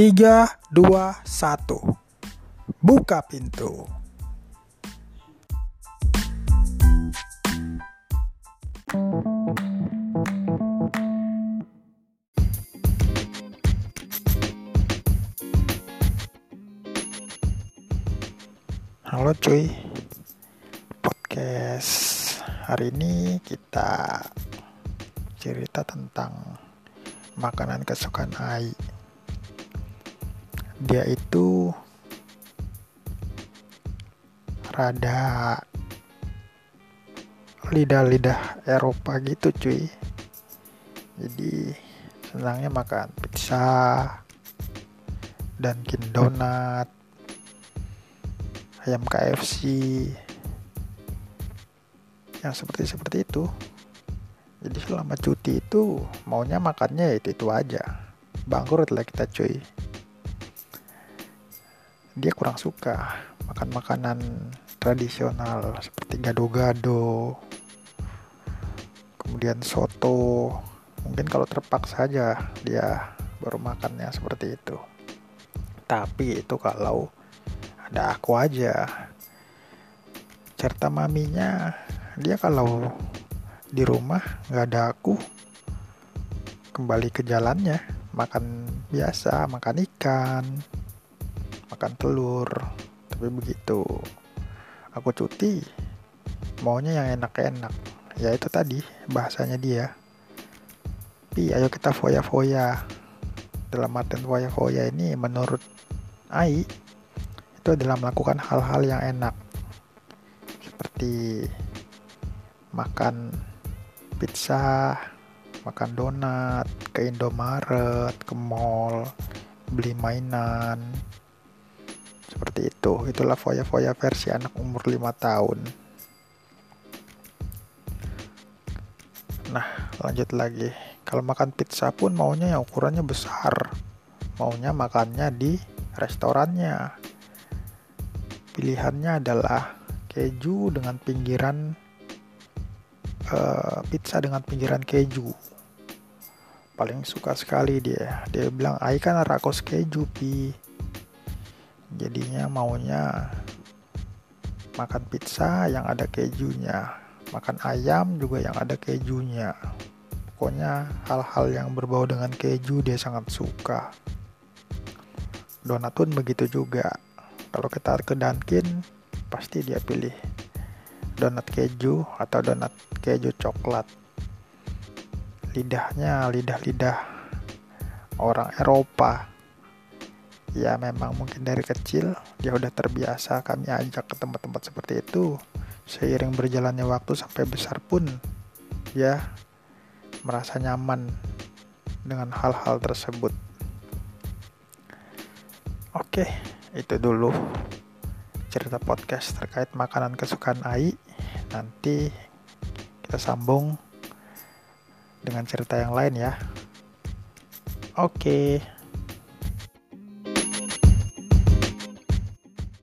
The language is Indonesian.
3, 2, 1 Buka pintu. Halo cuy. Podcast. Hari ini kita cerita tentang makanan kesukaan Ai dia itu rada lidah-lidah Eropa gitu cuy. Jadi senangnya makan pizza Dunkin Donat ayam KFC yang seperti seperti itu. Jadi selama cuti itu maunya makannya itu itu aja. Bangkrut lah kita cuy dia kurang suka makan makanan tradisional seperti gado-gado kemudian soto. Mungkin kalau terpaksa saja dia baru makannya seperti itu. Tapi itu kalau ada aku aja cerita maminya dia kalau di rumah nggak ada aku kembali ke jalannya makan biasa makan ikan makan telur. Tapi begitu. Aku cuti maunya yang enak-enak. Ya itu tadi bahasanya dia. Pi ayo kita foya-foya. Dalam artian foya-foya ini menurut Ai itu adalah melakukan hal-hal yang enak. Seperti makan pizza, makan donat, ke Indomaret, ke mall, beli mainan. Seperti itu. Itulah foya-foya versi anak umur 5 tahun. Nah, lanjut lagi. Kalau makan pizza pun maunya yang ukurannya besar. Maunya makannya di restorannya pilihannya adalah keju dengan pinggiran uh, pizza dengan pinggiran keju paling suka sekali dia dia bilang ai kan rakos keju pi jadinya maunya makan pizza yang ada kejunya makan ayam juga yang ada kejunya. Pokoknya hal-hal yang berbau dengan keju dia sangat suka. Donat pun begitu juga. Kalau kita ke Dunkin pasti dia pilih donat keju atau donat keju coklat. Lidahnya lidah-lidah orang Eropa ya memang mungkin dari kecil dia udah terbiasa kami ajak ke tempat-tempat seperti itu seiring berjalannya waktu sampai besar pun ya merasa nyaman dengan hal-hal tersebut oke itu dulu cerita podcast terkait makanan kesukaan Ai. Nanti kita sambung dengan cerita yang lain ya. Oke. Okay.